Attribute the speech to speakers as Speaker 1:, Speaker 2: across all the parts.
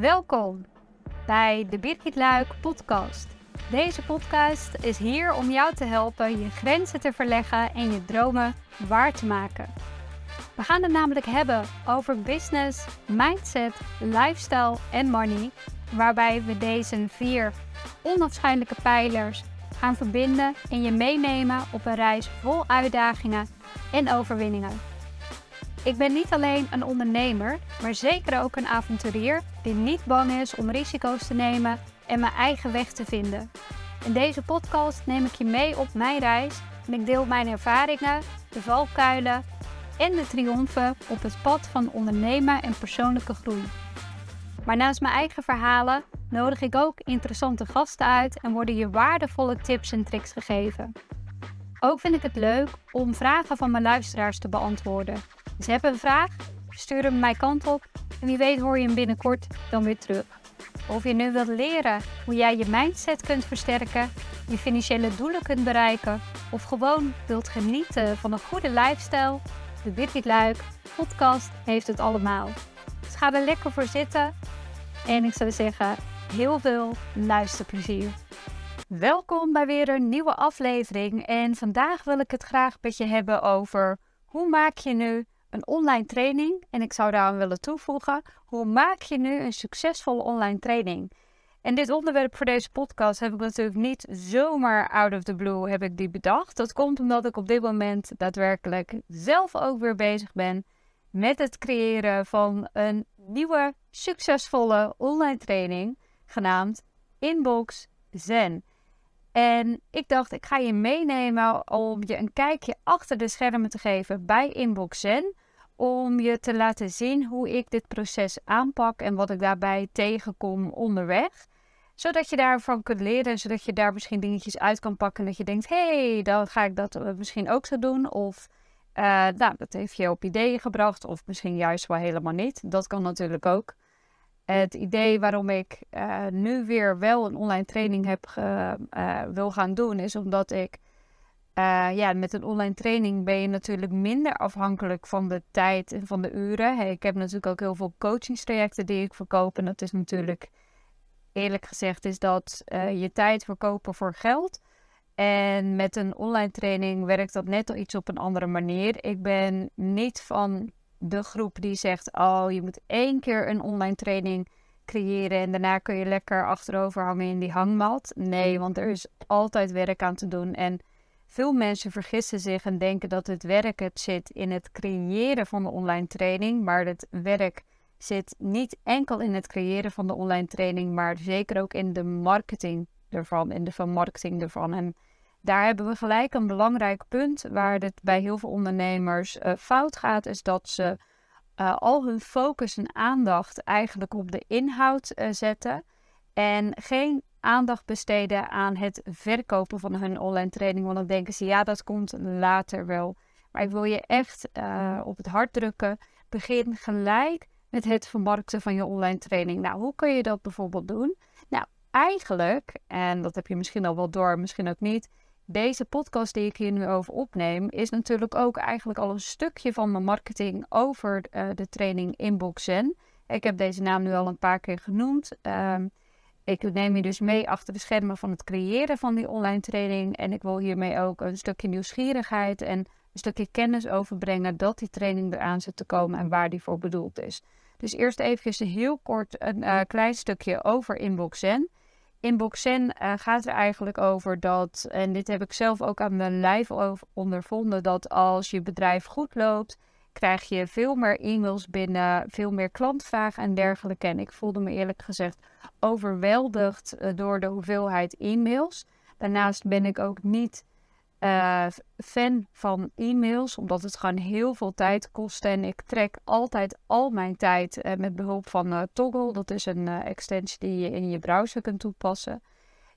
Speaker 1: Welkom bij de Birgit Luik podcast. Deze podcast is hier om jou te helpen je grenzen te verleggen en je dromen waar te maken. We gaan het namelijk hebben over business, mindset, lifestyle en money, waarbij we deze vier onafscheidelijke pijlers gaan verbinden en je meenemen op een reis vol uitdagingen en overwinningen. Ik ben niet alleen een ondernemer, maar zeker ook een avonturier die niet bang is om risico's te nemen en mijn eigen weg te vinden. In deze podcast neem ik je mee op mijn reis en ik deel mijn ervaringen, de valkuilen en de triomfen op het pad van ondernemen en persoonlijke groei. Maar naast mijn eigen verhalen nodig ik ook interessante gasten uit en worden je waardevolle tips en tricks gegeven. Ook vind ik het leuk om vragen van mijn luisteraars te beantwoorden. Dus heb een vraag, stuur hem mijn kant op en wie weet hoor je hem binnenkort dan weer terug. Of je nu wilt leren hoe jij je mindset kunt versterken, je financiële doelen kunt bereiken of gewoon wilt genieten van een goede lifestyle, de Birgit Luik podcast heeft het allemaal. Dus ga er lekker voor zitten en ik zou zeggen heel veel luisterplezier. Welkom bij weer een nieuwe aflevering en vandaag wil ik het graag met je hebben over hoe maak je nu een online training en ik zou daaraan willen toevoegen hoe maak je nu een succesvolle online training. En dit onderwerp voor deze podcast heb ik natuurlijk niet zomaar out of the blue heb ik die bedacht. Dat komt omdat ik op dit moment daadwerkelijk zelf ook weer bezig ben met het creëren van een nieuwe succesvolle online training genaamd Inbox Zen. En ik dacht, ik ga je meenemen om je een kijkje achter de schermen te geven bij Inbox Zen. Om je te laten zien hoe ik dit proces aanpak en wat ik daarbij tegenkom onderweg. Zodat je daarvan kunt leren, zodat je daar misschien dingetjes uit kan pakken. Dat je denkt, hé, hey, dan ga ik dat eh, misschien ook zo doen. Of uh, nou, dat heeft je op ideeën gebracht. Of misschien juist wel helemaal niet. Dat kan natuurlijk ook. Het idee waarom ik uh, nu weer wel een online training heb uh, wil gaan doen, is omdat ik ja, met een online training ben je natuurlijk minder afhankelijk van de tijd en van de uren. Ik heb natuurlijk ook heel veel coachingstrajecten die ik verkoop. En dat is natuurlijk, eerlijk gezegd, is dat je tijd verkopen voor geld. En met een online training werkt dat net al iets op een andere manier. Ik ben niet van de groep die zegt: Oh, je moet één keer een online training creëren en daarna kun je lekker achterover hangen in die hangmat. Nee, want er is altijd werk aan te doen. En veel mensen vergissen zich en denken dat het werk het zit in het creëren van de online training. Maar het werk zit niet enkel in het creëren van de online training, maar zeker ook in de marketing ervan, in de vermarkting ervan. En daar hebben we gelijk een belangrijk punt waar het bij heel veel ondernemers uh, fout gaat, is dat ze uh, al hun focus en aandacht eigenlijk op de inhoud uh, zetten en geen aandacht besteden aan het verkopen van hun online training. Want dan denken ze, ja, dat komt later wel. Maar ik wil je echt op het hart drukken. Begin gelijk met het vermarkten van je online training. Nou, hoe kun je dat bijvoorbeeld doen? Nou, eigenlijk, en dat heb je misschien al wel door, misschien ook niet deze podcast die ik hier nu over opneem, is natuurlijk ook eigenlijk al een stukje van mijn marketing over uh, de training Inbox Zen. Ik heb deze naam nu al een paar keer genoemd. Um, ik neem je dus mee achter de schermen van het creëren van die online training. En ik wil hiermee ook een stukje nieuwsgierigheid en een stukje kennis overbrengen dat die training eraan zit te komen en waar die voor bedoeld is. Dus eerst even heel kort een uh, klein stukje over Inbox Zen. Inbox Zen uh, gaat er eigenlijk over dat, en dit heb ik zelf ook aan mijn lijf ondervonden, dat als je bedrijf goed loopt, krijg je veel meer e-mails binnen, veel meer klantvragen en dergelijke. En ik voelde me eerlijk gezegd overweldigd uh, door de hoeveelheid e-mails. Daarnaast ben ik ook niet uh, fan van e-mails, omdat het gewoon heel veel tijd kost. En ik trek altijd al mijn tijd uh, met behulp van uh, Toggle. Dat is een extensie die je in je browser kunt toepassen.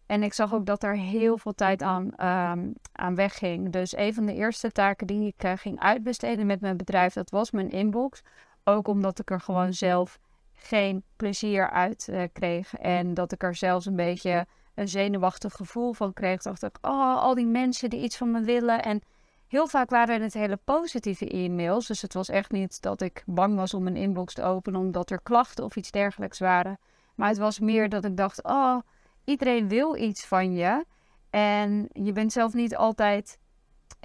Speaker 1: En ik zag ook dat er heel veel tijd aan, um, aan wegging. Dus een van de eerste taken die ik ging uitbesteden met mijn bedrijf, dat was mijn inbox. Ook omdat ik er gewoon zelf geen plezier uit kreeg. En dat ik er zelfs een beetje een zenuwachtig gevoel van kreeg. Dacht ik, oh, al die mensen die iets van me willen. En heel vaak waren het hele positieve e-mails. Dus het was echt niet dat ik bang was om mijn inbox te openen omdat er klachten of iets dergelijks waren. Maar het was meer dat ik dacht, oh, iedereen wil iets van je. En je bent zelf niet altijd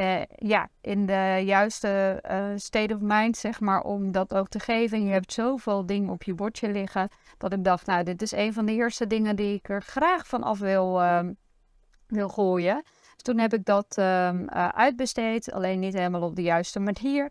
Speaker 1: uh, ja, in de juiste uh, state of mind, zeg maar, om dat ook te geven. En je hebt zoveel dingen op je bordje liggen, dat ik dacht, nou, dit is een van de eerste dingen die ik er graag van af wil, uh, wil gooien. Dus toen heb ik dat um, uitbesteed, alleen niet helemaal op de juiste manier.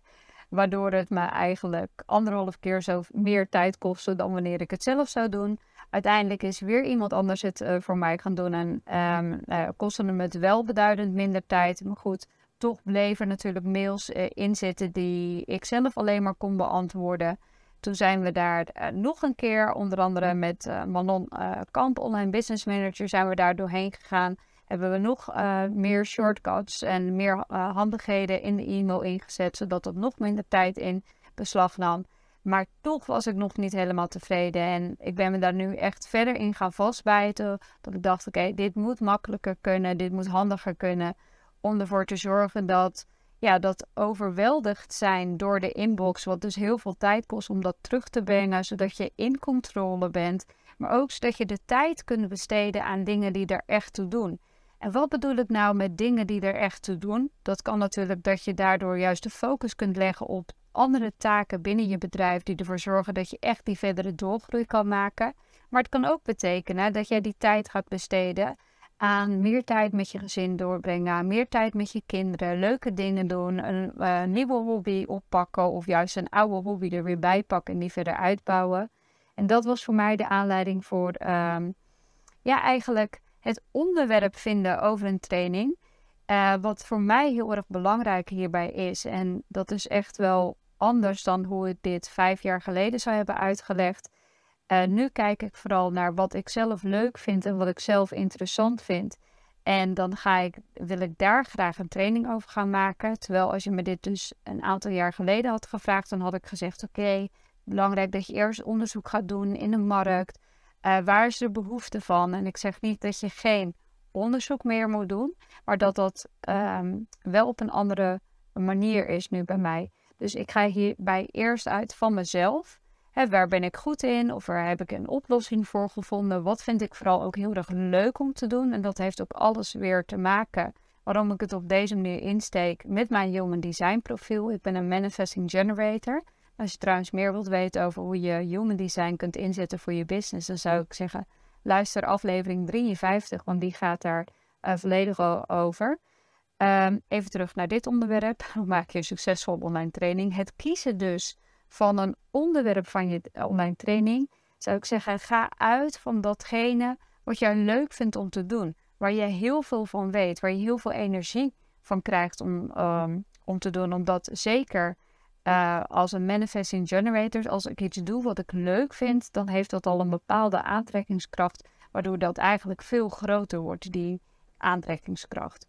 Speaker 1: Waardoor het me eigenlijk anderhalf keer zo meer tijd kostte dan wanneer ik het zelf zou doen. Uiteindelijk is weer iemand anders het voor mij gaan doen en um, kostte hem het wel beduidend minder tijd. Maar goed, toch bleven natuurlijk mails uh, in zitten die ik zelf alleen maar kon beantwoorden. Toen zijn we daar uh, nog een keer, onder andere met uh, Manon Kamp, online business manager, zijn we daar doorheen gegaan. Hebben we nog meer shortcuts en meer handigheden in de e-mail ingezet, zodat dat nog minder tijd in beslag nam. Maar toch was ik nog niet helemaal tevreden. En ik ben me daar nu echt verder in gaan vastbijten. Dat ik dacht, oké, dit moet makkelijker kunnen, dit moet handiger kunnen om ervoor te zorgen dat, ja, dat overweldigd zijn door de inbox, wat dus heel veel tijd kost om dat terug te brengen, zodat je in controle bent, maar ook zodat je de tijd kunt besteden aan dingen die er echt toe doen. En wat bedoel ik nou met dingen die er echt toe doen? Dat kan natuurlijk dat je daardoor juist de focus kunt leggen op andere taken binnen je bedrijf die ervoor zorgen dat je echt die verdere doorgroei kan maken. Maar het kan ook betekenen dat jij die tijd gaat besteden aan meer tijd met je gezin doorbrengen, meer tijd met je kinderen, leuke dingen doen, een uh, nieuwe hobby oppakken of juist een oude hobby er weer bij pakken en die verder uitbouwen. En dat was voor mij de aanleiding voor, um, ja, eigenlijk het onderwerp vinden over een training. Uh, wat voor mij heel erg belangrijk hierbij is, en dat is echt wel anders dan hoe ik dit vijf jaar geleden zou hebben uitgelegd, uh, nu kijk ik vooral naar wat ik zelf leuk vind en wat ik zelf interessant vind. En dan ga ik, wil ik daar graag een training over gaan maken. Terwijl als je me dit dus een aantal jaar geleden had gevraagd, dan had ik gezegd: Oké, belangrijk dat je eerst onderzoek gaat doen in de markt. Uh, waar is de behoefte van? En ik zeg niet dat je geen onderzoek meer moet doen, maar dat dat um, wel op een andere manier is nu bij mij. Dus ik ga hierbij eerst uit van mezelf waar ben ik goed in? Of waar heb ik een oplossing voor gevonden? Wat vind ik vooral ook heel erg leuk om te doen? En dat heeft ook alles weer te maken waarom ik het op deze manier insteek met mijn Human Design profiel. Ik ben een Manifesting Generator. Als je trouwens meer wilt weten over hoe je Human Design kunt inzetten voor je business, dan zou ik zeggen, luister aflevering 53, want die gaat daar uh, volledig over. Um, even terug naar dit onderwerp. Hoe maak je een succesvol online training? Het kiezen dus van een onderwerp van je online training, zou ik zeggen, ga uit van datgene wat jij leuk vindt om te doen. Waar je heel veel van weet, waar je heel veel energie van krijgt om, um, om te doen. Omdat zeker uh, als een manifesting generator, als ik iets doe wat ik leuk vind, dan heeft dat al een bepaalde aantrekkingskracht, waardoor dat eigenlijk veel groter wordt, die aantrekkingskracht.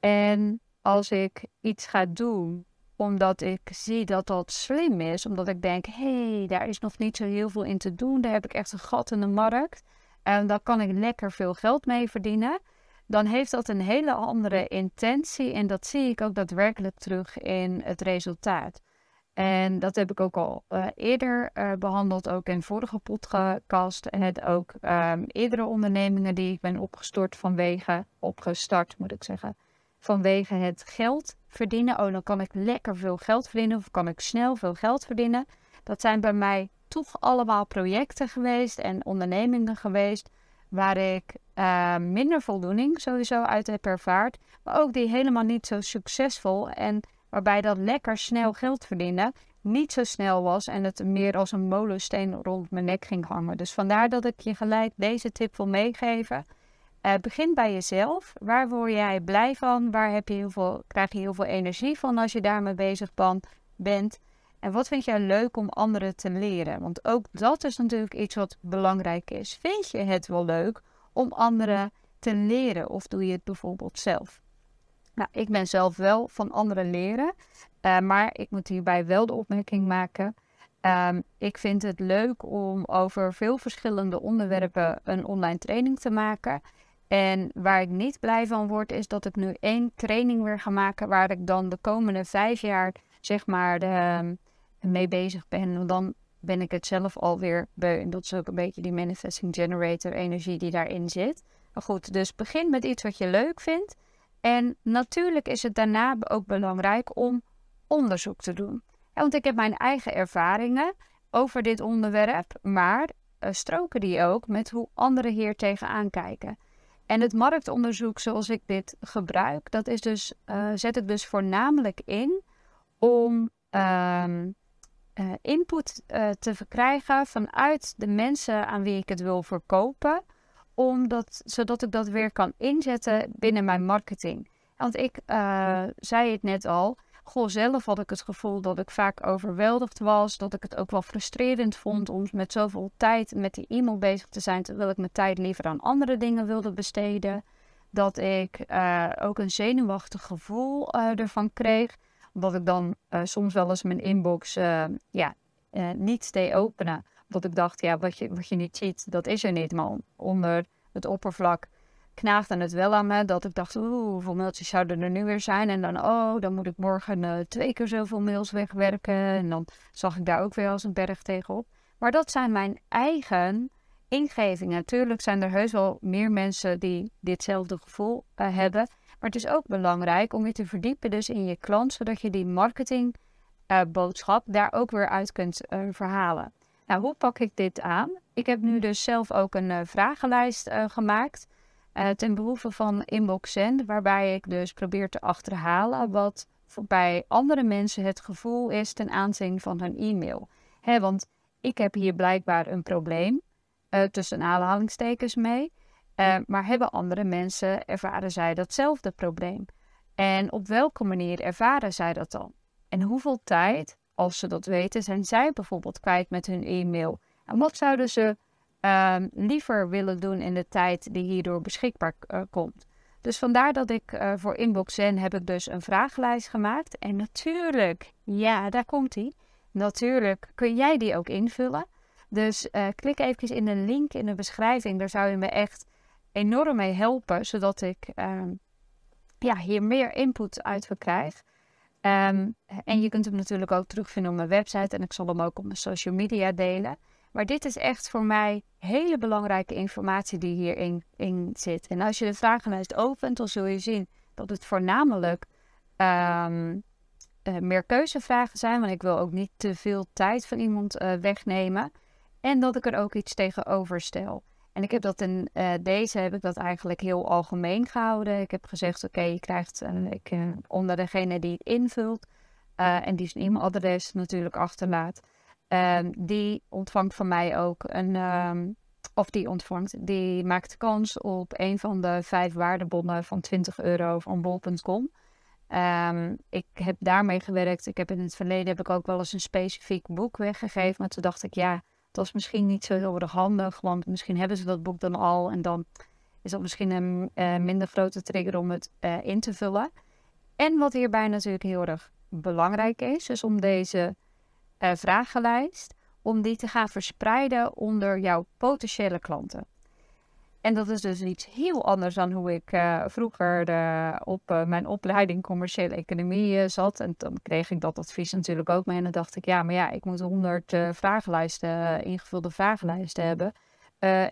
Speaker 1: En als ik iets ga doen omdat ik zie dat dat slim is. Omdat ik denk, hé, hey, daar is nog niet zo heel veel in te doen. Daar heb ik echt een gat in de markt. En daar kan ik lekker veel geld mee verdienen. Dan heeft dat een hele andere intentie. En dat zie ik ook daadwerkelijk terug in het resultaat. En dat heb ik ook al uh, eerder uh, behandeld, ook in vorige podcast. En het ook um, eerdere ondernemingen die ik ben opgestort vanwege, opgestart moet ik zeggen, vanwege het geld verdienen. Oh, dan kan ik lekker veel geld verdienen of kan ik snel veel geld verdienen. Dat zijn bij mij toch allemaal projecten geweest en ondernemingen geweest waar ik uh, minder voldoening sowieso uit heb ervaard, maar ook die helemaal niet zo succesvol en waarbij dat lekker snel geld verdienen niet zo snel was en het meer als een molensteen rond mijn nek ging hangen. Dus vandaar dat ik je gelijk deze tip wil meegeven. Uh, begin bij jezelf. Waar word jij blij van? Waar heb je heel veel, krijg je heel veel energie van als je daarmee bezig bent? En wat vind jij leuk om anderen te leren? Want ook dat is natuurlijk iets wat belangrijk is. Vind je het wel leuk om anderen te leren? Of doe je het bijvoorbeeld zelf? Nou, ik ben zelf wel van anderen leren. Uh, maar ik moet hierbij wel de opmerking maken. Um, ik vind het leuk om over veel verschillende onderwerpen een online training te maken. En waar ik niet blij van word, is dat ik nu één training weer ga maken waar ik dan de komende vijf jaar, zeg maar, ehm, mee bezig ben. Want dan ben ik het zelf alweer beu. En dat is ook een beetje die manifesting generator energie die daarin zit. Maar goed, dus begin met iets wat je leuk vindt. En natuurlijk is het daarna ook belangrijk om onderzoek te doen. want ik heb mijn eigen ervaringen over dit onderwerp, maar uh, stroken die ook met hoe anderen hier tegenaan kijken. En het marktonderzoek zoals ik dit gebruik, dat is dus, uh, zet ik dus voornamelijk in om uh, input te verkrijgen vanuit de mensen aan wie ik het wil verkopen, omdat, zodat ik dat weer kan inzetten binnen mijn marketing. Want ik zei het net al, Goh, zelf had ik het gevoel dat ik vaak overweldigd was. Dat ik het ook wel frustrerend vond om met zoveel tijd met die e-mail bezig te zijn. Terwijl ik mijn tijd liever aan andere dingen wilde besteden. Dat ik uh, ook een zenuwachtig gevoel uh, ervan kreeg. Omdat ik dan uh, soms wel eens mijn inbox ja, niet deed openen. Omdat ik dacht, ja, wat je, wat je niet ziet, dat is er niet. Maar onder het oppervlak knaagde het wel aan me dat ik dacht, oeh, hoeveel mailtjes zouden er nu weer zijn? En dan, oh, dan moet ik morgen uh, twee keer zoveel mails wegwerken. En dan zag ik daar ook weer als een berg tegenop. Maar dat zijn mijn eigen ingevingen. Natuurlijk zijn er heus wel meer mensen die ditzelfde gevoel uh, hebben. Maar het is ook belangrijk om je te verdiepen dus in je klant, zodat je die marketingboodschap uh, daar ook weer uit kunt verhalen. Nou, hoe pak ik dit aan? Ik heb nu dus zelf ook een vragenlijst gemaakt. Uh, ten behoeve van Inbox Send, waarbij ik dus probeer te achterhalen wat bij andere mensen het gevoel is ten aanzien van hun e-mail. Hè, want ik heb hier blijkbaar een probleem, uh, tussen aanhalingstekens mee, uh, maar hebben andere mensen, ervaren zij datzelfde probleem? En op welke manier ervaren zij dat dan? En hoeveel tijd, als ze dat weten, zijn zij bijvoorbeeld kwijt met hun e-mail? En wat zouden ze Ehm, liever willen doen in de tijd die hierdoor beschikbaar uh, komt. Dus vandaar dat ik uh, voor Inbox Zen heb ik dus een vragenlijst gemaakt. En natuurlijk, ja, daar komt hij. Natuurlijk kun jij die ook invullen. Dus uh, klik even in de link in de beschrijving. Daar zou je me echt enorm mee helpen, zodat ik um, ja, hier meer input uit verkrijg. Um, en je kunt hem natuurlijk ook terugvinden op mijn website. En ik zal hem ook op mijn social media delen. Maar dit is echt voor mij hele belangrijke informatie die hierin in zit. En als je de vragenlijst opent, dan zul je zien dat het voornamelijk um, uh, meer keuzevragen zijn. Want ik wil ook niet te veel tijd van iemand uh, wegnemen. En dat ik er ook iets tegenover stel. En ik heb dat in uh, deze heb ik dat eigenlijk heel algemeen gehouden. Ik heb gezegd: oké, je krijgt ik, onder degene die het invult en die zijn e-mailadres natuurlijk achterlaat. Um, die ontvangt van mij ook een, um, of die ontvangt, die maakt kans op een van de vijf waardebonnen van 20 euro van bol.com. Ehm, ik heb daarmee gewerkt. Ik heb in het verleden heb ik ook wel eens een specifiek boek weggegeven. Maar toen dacht ik, ja, dat is misschien niet zo heel erg handig. Want misschien hebben ze dat boek dan al. En dan is dat misschien een uh, minder grote trigger om het uh, in te vullen. En wat hierbij natuurlijk heel erg belangrijk is, is om deze uh, vragenlijst om die te gaan verspreiden onder jouw potentiële klanten. En dat is dus iets heel anders dan hoe ik uh, vroeger op uh, mijn opleiding commerciële economie zat. En dan kreeg ik dat advies natuurlijk ook mee. En dan dacht ik, ja, maar ja, ik moet honderd vragenlijsten, ingevulde vragenlijsten hebben.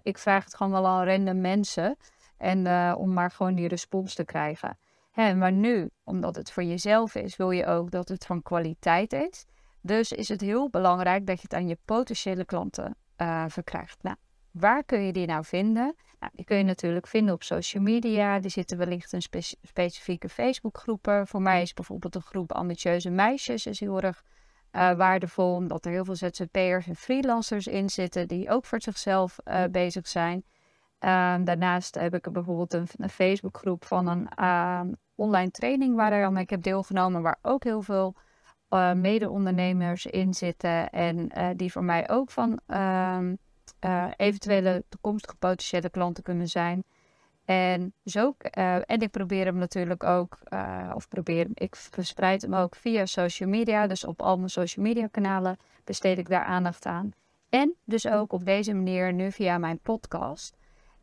Speaker 1: ik vraag het gewoon wel aan random mensen. En om maar gewoon die respons te krijgen. Hè, maar nu, omdat het voor jezelf is, wil je ook dat het van kwaliteit is. Dus is het heel belangrijk dat je het aan je potentiële klanten uh, verkrijgt. Nou, waar kun je die nou vinden? Nou, die kun je natuurlijk vinden op social media. Er zitten wellicht een spe specifieke Facebookgroepen. Voor mij is bijvoorbeeld een groep ambitieuze meisjes is heel erg uh, waardevol. Omdat er heel veel ZZP'ers en freelancers in zitten die ook voor zichzelf uh, bezig zijn. Ehm, daarnaast heb ik bijvoorbeeld een, een Facebookgroep van een ehm, online training waar ik heb deelgenomen, waar ook heel veel uh, mede-ondernemers in zitten en uh, die voor mij ook van uh, eventuele toekomstige potentiële klanten kunnen zijn. En, zo, en ik probeer hem natuurlijk ook, of probeer ik verspreid hem ook via social media. Dus op al mijn social media kanalen besteed ik daar aandacht aan. En dus ook op deze manier nu via mijn podcast.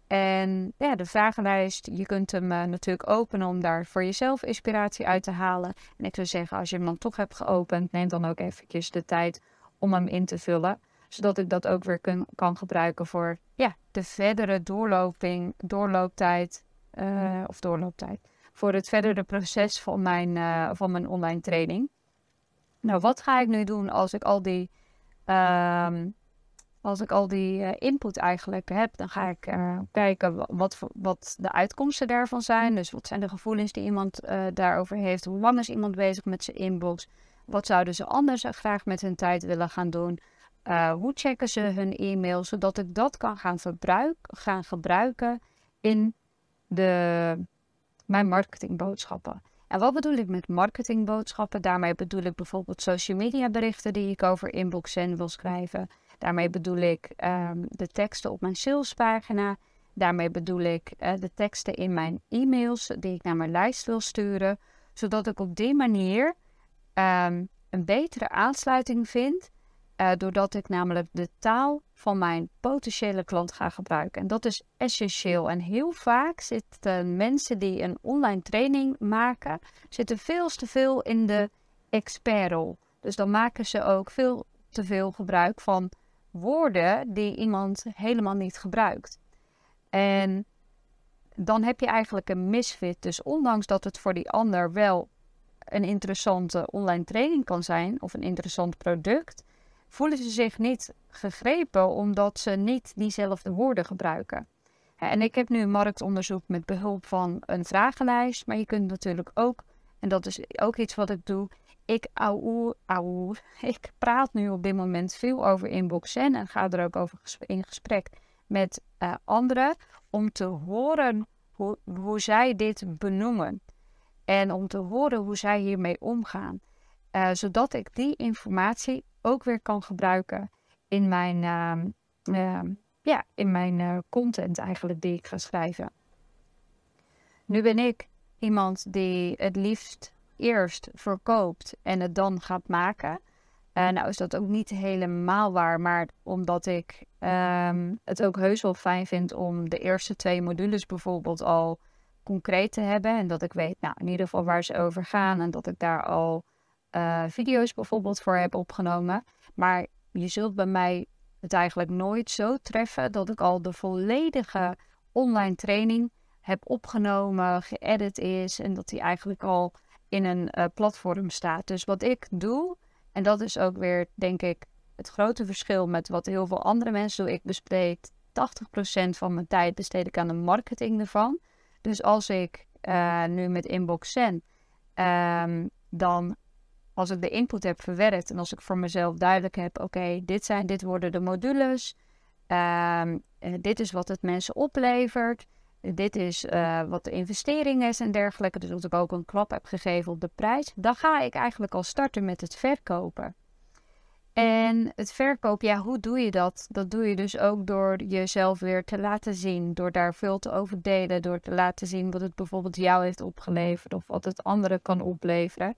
Speaker 1: En ja, de vragenlijst, je kunt hem uh, natuurlijk openen om daar voor jezelf inspiratie uit te halen. En ik zou zeggen, als je hem dan toch hebt geopend, neem dan ook eventjes de tijd om hem in te vullen. Zodat ik dat ook weer kun, kan gebruiken voor ja, de verdere doorloping, doorlooptijd. Uh, of doorlooptijd. Voor het verdere proces van mijn, uh, van mijn online training. Nou, wat ga ik nu doen als ik al die, um, als ik al die uh, input eigenlijk heb? Dan ga ik kijken wat, wat de uitkomsten daarvan zijn. Dus wat zijn de gevoelens die iemand daarover heeft? Hoe lang is iemand bezig met zijn inbox? Wat zouden ze anders graag met hun tijd willen gaan doen? Uh, hoe checken ze hun e-mail, zodat ik dat kan gaan, gaan gebruiken in de, mijn marketingboodschappen. En wat bedoel ik met marketingboodschappen? Daarmee bedoel ik bijvoorbeeld social media berichten die ik over Inbox Zen wil schrijven. Daarmee bedoel ik um, de teksten op mijn salespagina. Daarmee bedoel ik uh, de teksten in mijn e-mails die ik naar mijn lijst wil sturen. Zodat ik op die manier um, een betere aansluiting vind uh, doordat ik namelijk de taal van mijn potentiële klant ga gebruiken. En dat is essentieel. En heel vaak zitten mensen die een online training maken, zitten veel te veel in de expertrol. Dus dan maken ze ook veel te veel gebruik van woorden die iemand helemaal niet gebruikt. En dan heb je eigenlijk een misfit. Dus ondanks dat het voor die ander wel een interessante online training kan zijn of een interessant product, voelen ze zich niet gegrepen omdat ze niet diezelfde woorden gebruiken. En ik heb nu een marktonderzoek met behulp van een vragenlijst, maar je kunt natuurlijk ook, en dat is ook iets wat ik doe, ik auw, ik praat nu op dit moment veel over inboxen en ga er ook over in gesprek met uh, anderen om te horen hoe, zij dit benoemen. En om te horen hoe zij hiermee omgaan. Uh, zodat ik die informatie ook weer kan gebruiken in mijn, uh, ja, in mijn uh, content eigenlijk die ik ga schrijven. Nu ben ik iemand die het liefst eerst verkoopt en het dan gaat maken. Uh, nou is dat ook niet helemaal waar, maar omdat ik um, het ook heus wel fijn vind om de eerste twee modules bijvoorbeeld al concreet te hebben. En dat ik weet, nou in ieder geval waar ze over gaan en dat ik daar al uh, video's bijvoorbeeld voor heb opgenomen. Maar je zult bij mij het eigenlijk nooit zo treffen dat ik al de volledige online training heb opgenomen, geëdit is en dat die eigenlijk al in een uh, platform staat. Dus wat ik doe, en dat is ook weer denk ik het grote verschil met wat heel veel andere mensen doen. Ik besteed 80% van mijn tijd besteed ik aan de marketing ervan. Dus als ik uh, nu met Inbox Zen, um, dan als ik de input heb verwerkt en als ik voor mezelf duidelijk heb, oké, dit zijn, dit worden de modules, um, dit is wat het mensen oplevert, dit is uh, wat de investering is en dergelijke, dus dat ik ook een klap heb gegeven op de prijs, dan ga ik eigenlijk al starten met het verkopen. En het verkopen, ja, hoe doe je dat? Dat doe je dus ook door jezelf weer te laten zien, door daar veel te over delen, door te laten zien wat het bijvoorbeeld jou heeft opgeleverd of wat het anderen kan opleveren.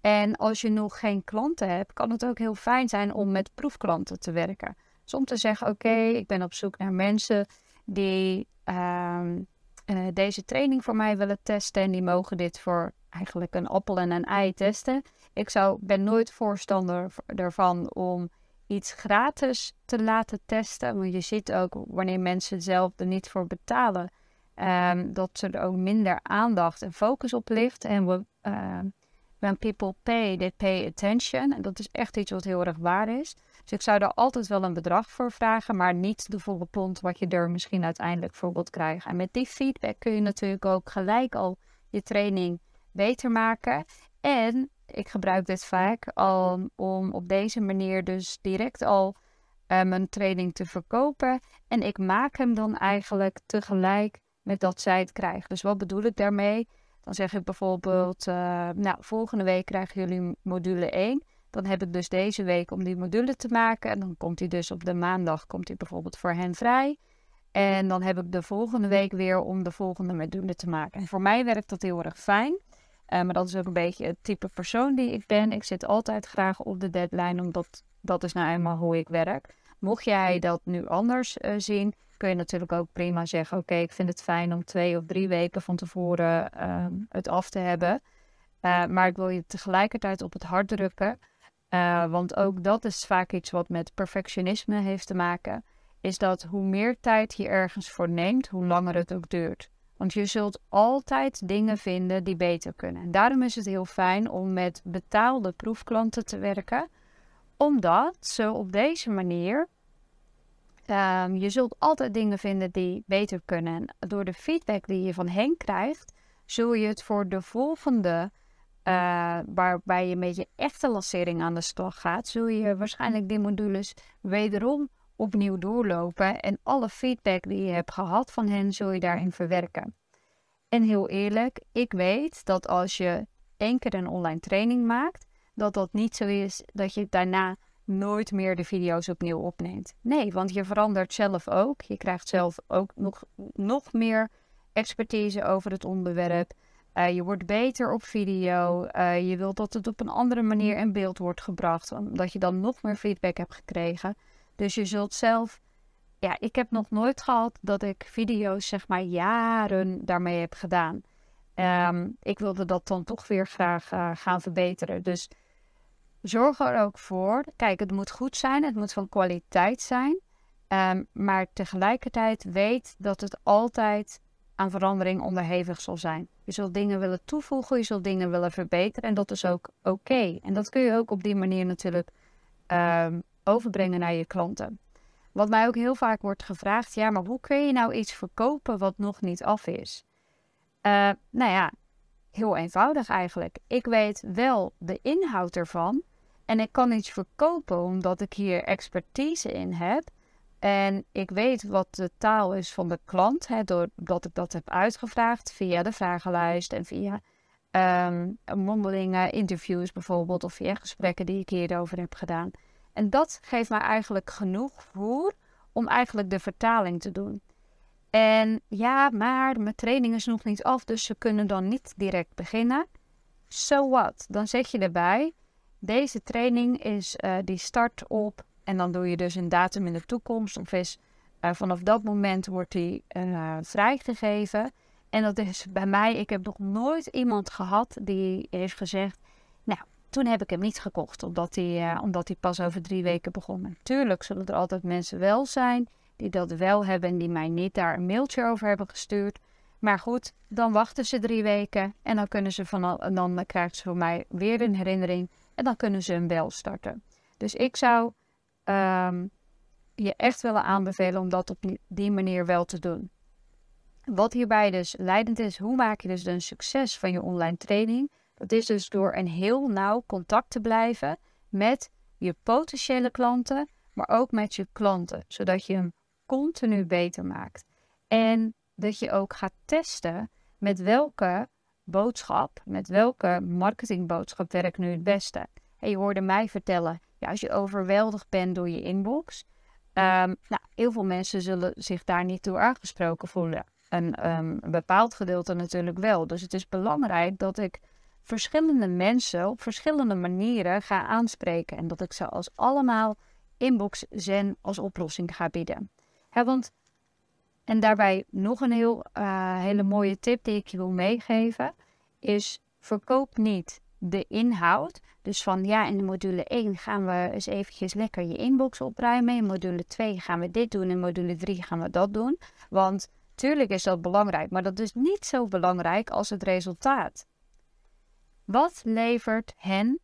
Speaker 1: En als je nog geen klanten hebt, kan het ook heel fijn zijn om met proefklanten te werken. Dus om te zeggen, oké, ik ben op zoek naar mensen die uh, deze training voor mij willen testen. En die mogen dit voor eigenlijk een appel en een ei testen. Ik zou, ben nooit voorstander ervan om iets gratis te laten testen. Want je ziet ook wanneer mensen zelf er niet voor betalen, um, dat er ook minder aandacht en focus op ligt. En we uh, When people pay, they pay attention. En dat is echt iets wat heel erg waar is. Dus ik zou daar altijd wel een bedrag voor vragen, maar niet de volle pond wat je er misschien uiteindelijk voor wilt krijgen. En met die feedback kun je natuurlijk ook gelijk al je training beter maken. En ik gebruik dit vaak al om op deze manier dus direct al uh, mijn training te verkopen. En ik maak hem dan eigenlijk tegelijk met dat zij het krijgen. Dus wat bedoel ik daarmee? Dan zeg ik bijvoorbeeld, uh, nou, volgende week krijgen jullie module 1. Dan heb ik dus deze week om die module te maken. En dan komt hij dus op de maandag, komt hij bijvoorbeeld voor hen vrij. En dan heb ik de volgende week weer om de volgende module te maken. En voor mij werkt dat heel erg fijn. Uh, maar dat is ook een beetje het type persoon die ik ben. Ik zit altijd graag op de deadline, omdat dat is nou eenmaal hoe ik werk. Mocht jij dat nu anders uh, zien, kun je natuurlijk ook prima zeggen: Oké, ik vind het fijn om twee of drie weken van tevoren uh, het af te hebben. Uh, maar ik wil je tegelijkertijd op het hart drukken Uh, want ook dat is vaak iets wat met perfectionisme heeft te maken. Is dat hoe meer tijd je ergens voor neemt, hoe langer het ook duurt. Want je zult altijd dingen vinden die beter kunnen. En daarom is het heel fijn om met betaalde proefklanten te werken. Omdat ze op deze manier. Um, je zult altijd dingen vinden die beter kunnen. En door de feedback die je van hen krijgt, zul je het voor de volgende uh, waarbij je met je echte lancering aan de slag gaat, zul je waarschijnlijk die modules wederom opnieuw doorlopen en alle feedback die je hebt gehad van hen, zul je daarin verwerken. En heel eerlijk, ik weet dat als je één keer een online training maakt, dat dat niet zo is dat je daarna nooit meer de video's opnieuw opneemt. Nee, want je verandert zelf ook. Je krijgt zelf ook nog, nog meer expertise over het onderwerp. Uh, je wordt beter op video. Uh, je wilt dat het op een andere manier in beeld wordt gebracht, omdat je dan nog meer feedback hebt gekregen. Dus je zult zelf. Ja, ik heb nog nooit gehad dat ik video's, zeg maar, jaren daarmee heb gedaan. Um, ik wilde dat dan toch weer graag uh, gaan verbeteren. Dus zorg er ook voor. Kijk, het moet goed zijn, het moet van kwaliteit zijn. Um, maar tegelijkertijd weet dat het altijd aan verandering onderhevig zal zijn. Je zult dingen willen toevoegen, je zult dingen willen verbeteren en dat is ook oké. En dat kun je ook op die manier natuurlijk um, overbrengen naar je klanten. Wat mij ook heel vaak wordt gevraagd, ja, maar hoe kun je nou iets verkopen wat nog niet af is? Uh, nou ja, heel eenvoudig eigenlijk. Ik weet wel de inhoud ervan en ik kan iets verkopen omdat ik hier expertise in heb. En ik weet wat de taal is van de klant, hè, doordat ik dat heb uitgevraagd via de vragenlijst en via um, mondelinge interviews bijvoorbeeld, of via gesprekken die ik hierover heb gedaan. En dat geeft mij eigenlijk genoeg voer om eigenlijk de vertaling te doen. En ja, maar mijn training is nog niet af, dus ze kunnen dan niet direct beginnen. So what? Dan zeg je erbij, deze training is, uh, die start op en dan doe je dus een datum in de toekomst. Of is uh, vanaf dat moment wordt die uh, vrijgegeven. En dat is bij mij, ik heb nog nooit iemand gehad die heeft gezegd. Nou, toen heb ik hem niet gekocht, omdat hij, uh, omdat hij pas over drie weken begon. Natuurlijk zullen er altijd mensen wel zijn die dat wel hebben en die mij niet daar een mailtje over hebben gestuurd. Maar goed, dan wachten ze drie weken en dan, kunnen ze van, dan krijgen ze voor mij weer een herinnering en dan kunnen ze een bel starten. Dus ik zou um, je echt willen aanbevelen om dat op die manier wel te doen. Wat hierbij dus leidend is, hoe maak je dus een succes van je online training? Dat is dus door een heel nauw contact te blijven met je potentiële klanten, maar ook met je klanten, zodat je hem continu beter maakt. En dat je ook gaat testen met welke boodschap, met welke marketingboodschap werkt nu het beste. En je hoorde mij vertellen, ja, als je overweldigd bent door je inbox, um, nou, heel veel mensen zullen zich daar niet door aangesproken voelen. En um, een bepaald gedeelte natuurlijk wel. Dus het is belangrijk dat ik verschillende mensen op verschillende manieren ga aanspreken. En dat ik ze als allemaal inbox zen als oplossing ga bieden. want, en daarbij nog een heel, uh, hele mooie tip die ik je wil meegeven, is verkoop niet de inhoud. Dus van ja, in module 1 gaan we eens eventjes lekker je inbox opruimen. In module 2 gaan we dit doen. In module 3 gaan we dat doen. Want tuurlijk is dat belangrijk, maar dat is niet zo belangrijk als het resultaat. Wat levert hen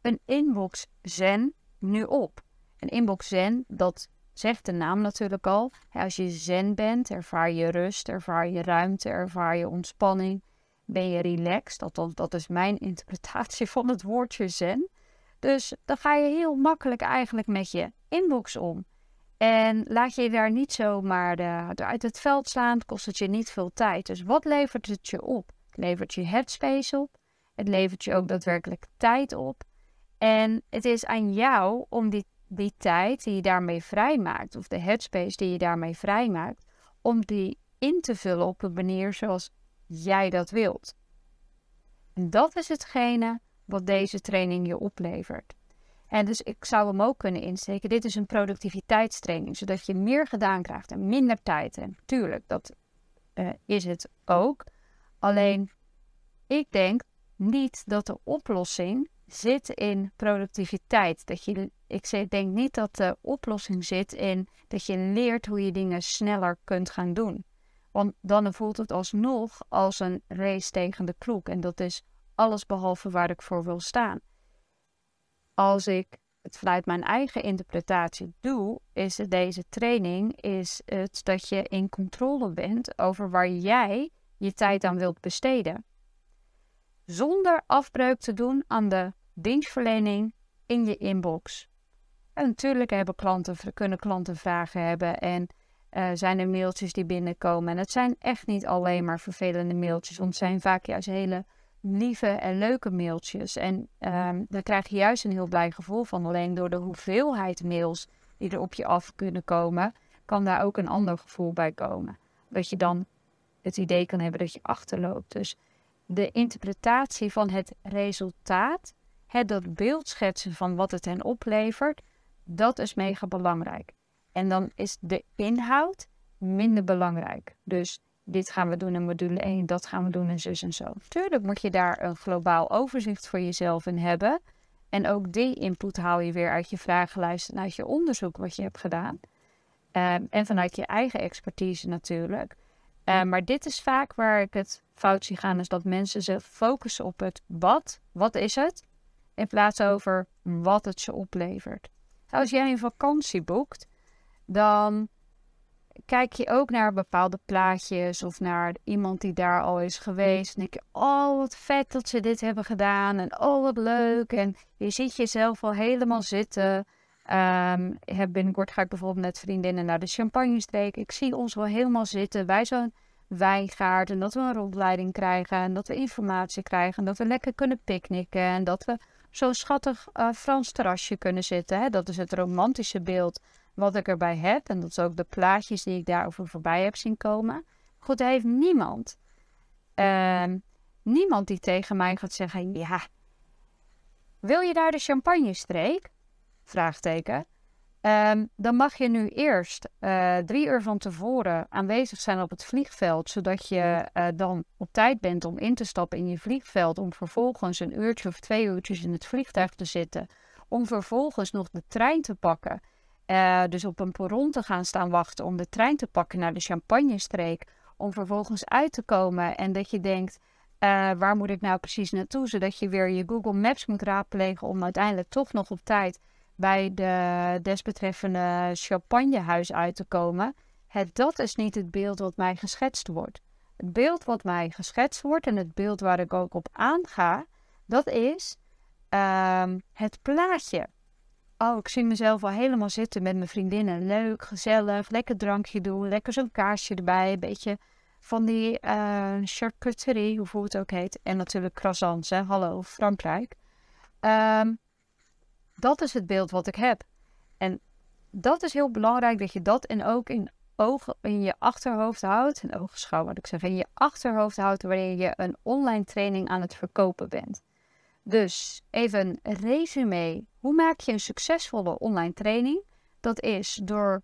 Speaker 1: een inbox zen nu op? Een inbox zen, dat zegt de naam natuurlijk al. Als je zen bent, ervaar je rust, ervaar je ruimte, ervaar je ontspanning ben je relaxed. Dat, is mijn interpretatie van het woordje zen. Dus dan ga je heel makkelijk eigenlijk met je inbox om. En laat je daar niet zomaar de, uit het veld slaan, kost het je niet veel tijd. Dus wat levert het je op? Het levert je headspace op. Het levert je ook daadwerkelijk tijd op. En het is aan jou om die, die tijd die je daarmee vrijmaakt, of de headspace die je daarmee vrijmaakt, om die in te vullen op een manier zoals jij dat wilt. En dat is hetgene wat deze training je oplevert. En dus ik zou hem ook kunnen insteken. Dit is een productiviteitstraining, zodat je meer gedaan krijgt en minder tijd. En tuurlijk, dat uh, is het ook. Alleen, ik denk niet dat de oplossing zit in productiviteit. Dat je, ik denk niet dat de oplossing zit in dat je leert hoe je dingen sneller kunt gaan doen. Want dan voelt het alsnog als een race tegen de klok. En dat is alles behalve waar ik voor wil staan. Als ik het vanuit mijn eigen interpretatie doe, is deze training is het dat je in controle bent over waar jij je tijd aan wilt besteden. Zonder afbreuk te doen aan de dienstverlening in je inbox. En natuurlijk hebben klanten, kunnen klanten vragen hebben en uh, zijn er mailtjes die binnenkomen. En het zijn echt niet alleen maar vervelende mailtjes, want het zijn vaak juist hele lieve en leuke mailtjes. En um, daar krijg je juist een heel blij gevoel van. Alleen door de hoeveelheid mails die er op je af kunnen komen, kan daar ook een ander gevoel bij komen. Dat je dan het idee kan hebben dat je achterloopt. Dus de interpretatie van het resultaat, het dat beeld schetsen van wat het hen oplevert, dat is mega belangrijk. En dan is de inhoud minder belangrijk. Dus dit gaan we doen in module 1, dat gaan we doen in zus en zo. Tuurlijk moet je daar een globaal overzicht voor jezelf in hebben. En ook die input haal je weer uit je vragenlijst en uit je onderzoek wat je hebt gedaan. Um, en vanuit je eigen expertise natuurlijk. Um, maar dit is vaak waar ik het fout zie gaan, is dat mensen zich focussen op het wat, wat is het, in plaats over wat het ze oplevert. Als jij een vakantie boekt, dan kijk je ook naar bepaalde plaatjes of naar iemand die daar al is geweest. En denk je, oh wat vet dat ze dit hebben gedaan en oh wat leuk. En je ziet jezelf al helemaal zitten. Um, binnenkort ga ik bijvoorbeeld met vriendinnen naar de Champagne-streek. Ik zie ons wel helemaal zitten bij zo'n wijngaard. En dat we een rondleiding krijgen. En dat we informatie krijgen. En dat we lekker kunnen picknicken. En dat we zo'n schattig uh, Frans terrasje kunnen zitten. Hè? Dat is het romantische beeld wat ik erbij heb. En dat is ook de plaatjes die ik daarover voorbij heb zien komen. Goed, er heeft niemand, uh, niemand die tegen mij gaat zeggen: Ja, wil je daar de champagne-streek? Vraagteken. Um, dan mag je nu eerst uh, drie uur van tevoren aanwezig zijn op het vliegveld, zodat je uh, dan op tijd bent om in te stappen in je vliegveld, om vervolgens een uurtje of twee uurtjes in het vliegtuig te zitten, om vervolgens nog de trein te pakken uh, dus op een perron te gaan staan wachten om de trein te pakken naar de Champagne-streek. Om vervolgens uit te komen en dat je denkt, uh, waar moet ik nou precies naartoe? Zodat je weer je Google Maps moet raadplegen om uiteindelijk toch nog op tijd bij de desbetreffende champagnehuis uit te komen. Het, dat is niet het beeld wat mij geschetst wordt. Het beeld wat mij geschetst wordt en het beeld waar ik ook op aanga, dat is uh, het plaatje oh, ik zie mezelf al helemaal zitten met mijn vriendinnen. Leuk, gezellig, lekker drankje doen, lekker zo'n kaarsje erbij. Een beetje van die uh, charcuterie, hoe het ook heet. En natuurlijk croissants, hè. Hallo, Frankrijk. Um, dat is het beeld wat ik heb. En dat is heel belangrijk dat je dat en ook in, ogen, in je achterhoofd houdt. In ogenschouw, wat ik zeg. In je achterhoofd houdt wanneer je een online training aan het verkopen bent. Dus even een resume. Hoe maak je een succesvolle online training? Dat is door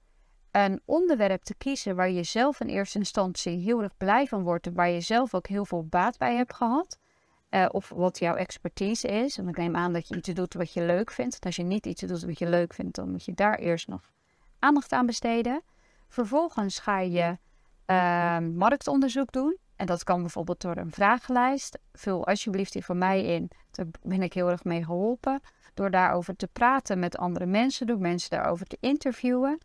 Speaker 1: een onderwerp te kiezen waar je zelf in eerste instantie heel erg blij van wordt en waar je zelf ook heel veel baat bij hebt gehad. Uh, of wat jouw expertise is. En ik neem aan dat je iets doet wat je leuk vindt. Als je niet iets doet wat je leuk vindt, dan moet je daar eerst nog aandacht aan besteden. Vervolgens ga je uh, marktonderzoek doen. En dat kan bijvoorbeeld door een vragenlijst. Vul alsjeblieft die voor mij in. Daar ben ik heel erg mee geholpen. Door daarover te praten met andere mensen, door mensen daarover te interviewen.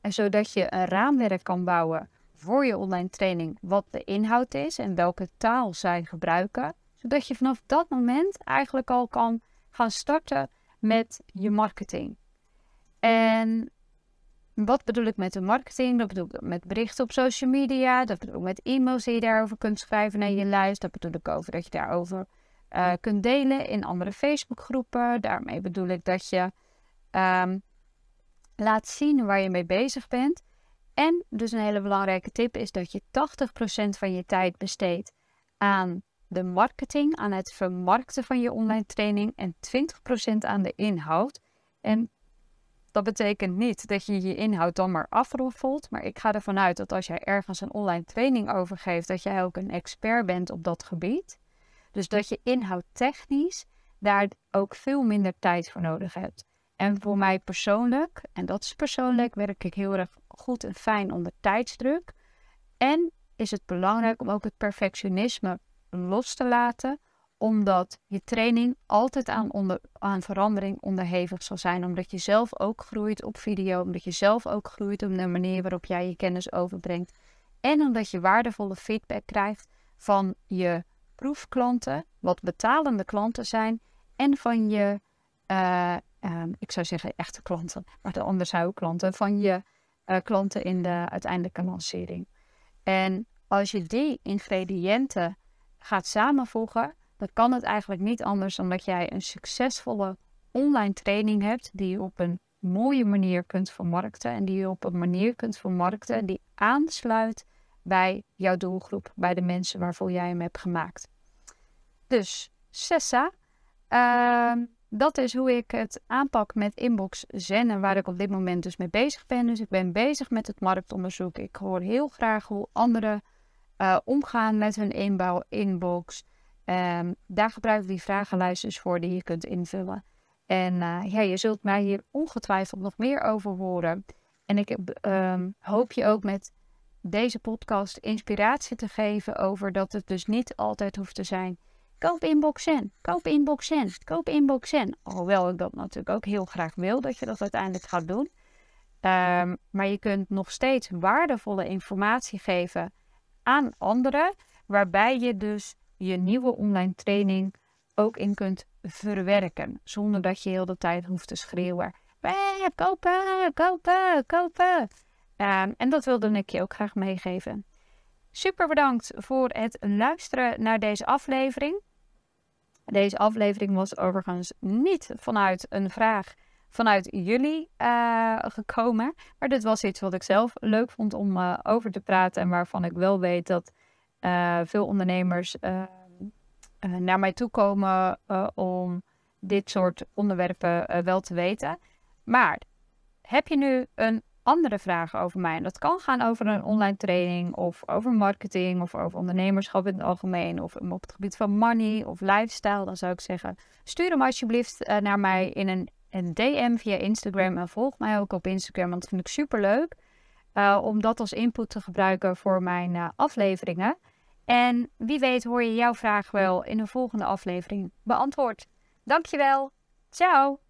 Speaker 1: En zodat je een raamwerk kan bouwen voor je online training, wat de inhoud is en welke taal zij gebruiken. Zodat je vanaf dat moment eigenlijk al kan gaan starten met je marketing. En wat bedoel ik met de marketing? Dat bedoel ik met berichten op social media. Dat bedoel ik met e-mails die je daarover kunt schrijven naar je lijst. Dat bedoel ik over dat je daarover uh, kunt delen in andere Facebookgroepen. Daarmee bedoel ik dat je um, laat zien waar je mee bezig bent. En dus een hele belangrijke tip is dat je 80% van je tijd besteedt aan de marketing, aan het vermarkten van je online training en 20% aan de inhoud. En dat betekent niet dat je je inhoud dan maar afroffelt. Maar ik ga ervan uit dat als jij ergens een online training overgeeft, dat jij ook een expert bent op dat gebied. Dus dat je inhoud technisch daar ook veel minder tijd voor nodig hebt. En voor mij persoonlijk, en dat is persoonlijk, werk ik heel erg goed en fijn onder tijdsdruk. En is het belangrijk om ook het perfectionisme los te laten, omdat je training altijd aan, onder, aan verandering onderhevig zal zijn. Omdat je zelf ook groeit op video, omdat je zelf ook groeit op de manier waarop jij je kennis overbrengt. En omdat je waardevolle feedback krijgt van je proefklanten, wat betalende klanten zijn, en van je, uh, ik zou zeggen echte klanten, maar de andere zou klanten, van je uh, klanten in de uiteindelijke lancering. En als je die ingrediënten gaat samenvoegen, dan kan het eigenlijk niet anders dan dat jij een succesvolle online training hebt die je op een mooie manier kunt vermarkten en die je op een manier kunt vermarkten die aansluit bij jouw doelgroep, bij de mensen waarvoor jij hem hebt gemaakt. Dus Sessa, uh, dat is hoe ik het aanpak met Inbox Zen en waar ik op dit moment dus mee bezig ben. Dus ik ben bezig met het marktonderzoek. Ik hoor heel graag hoe anderen uh, omgaan met hun inbouw inbox. Um, daar gebruik ik die vragenlijstjes voor die je kunt invullen. En uh, ja, je zult mij hier ongetwijfeld nog meer over horen. En ik um, hoop je ook met deze podcast inspiratie te geven over dat het dus niet altijd hoeft te zijn. Koop Inbox Zen, koop Inbox Zen, koop Inbox Zen. Alhoewel ik dat natuurlijk ook heel graag wil, dat je dat uiteindelijk gaat doen. Um, maar je kunt nog steeds waardevolle informatie geven aan anderen, waarbij je dus je nieuwe online training ook in kunt verwerken, zonder dat je heel de tijd hoeft te schreeuwen. Kopen, kopen, kopen. Um, en dat wilde ik je ook graag meegeven. Super bedankt voor het luisteren naar deze aflevering. Deze aflevering was overigens niet vanuit een vraag vanuit jullie uh, gekomen. Maar dit was iets wat ik zelf leuk vond om uh, over te praten. En waarvan ik wel weet dat veel ondernemers naar mij toe komen om dit soort onderwerpen wel te weten. Maar heb je nu een andere vragen over mij. En dat kan gaan over een online training of over marketing of over ondernemerschap in het algemeen of op het gebied van money of lifestyle. Dan zou ik zeggen, stuur hem alsjeblieft naar mij in een, een, DM via Instagram en volg mij ook op Instagram, want dat vind ik super leuk. Om dat als input te gebruiken voor mijn afleveringen. En wie weet hoor je jouw vraag wel in een volgende aflevering beantwoord. Dankjewel. Ciao.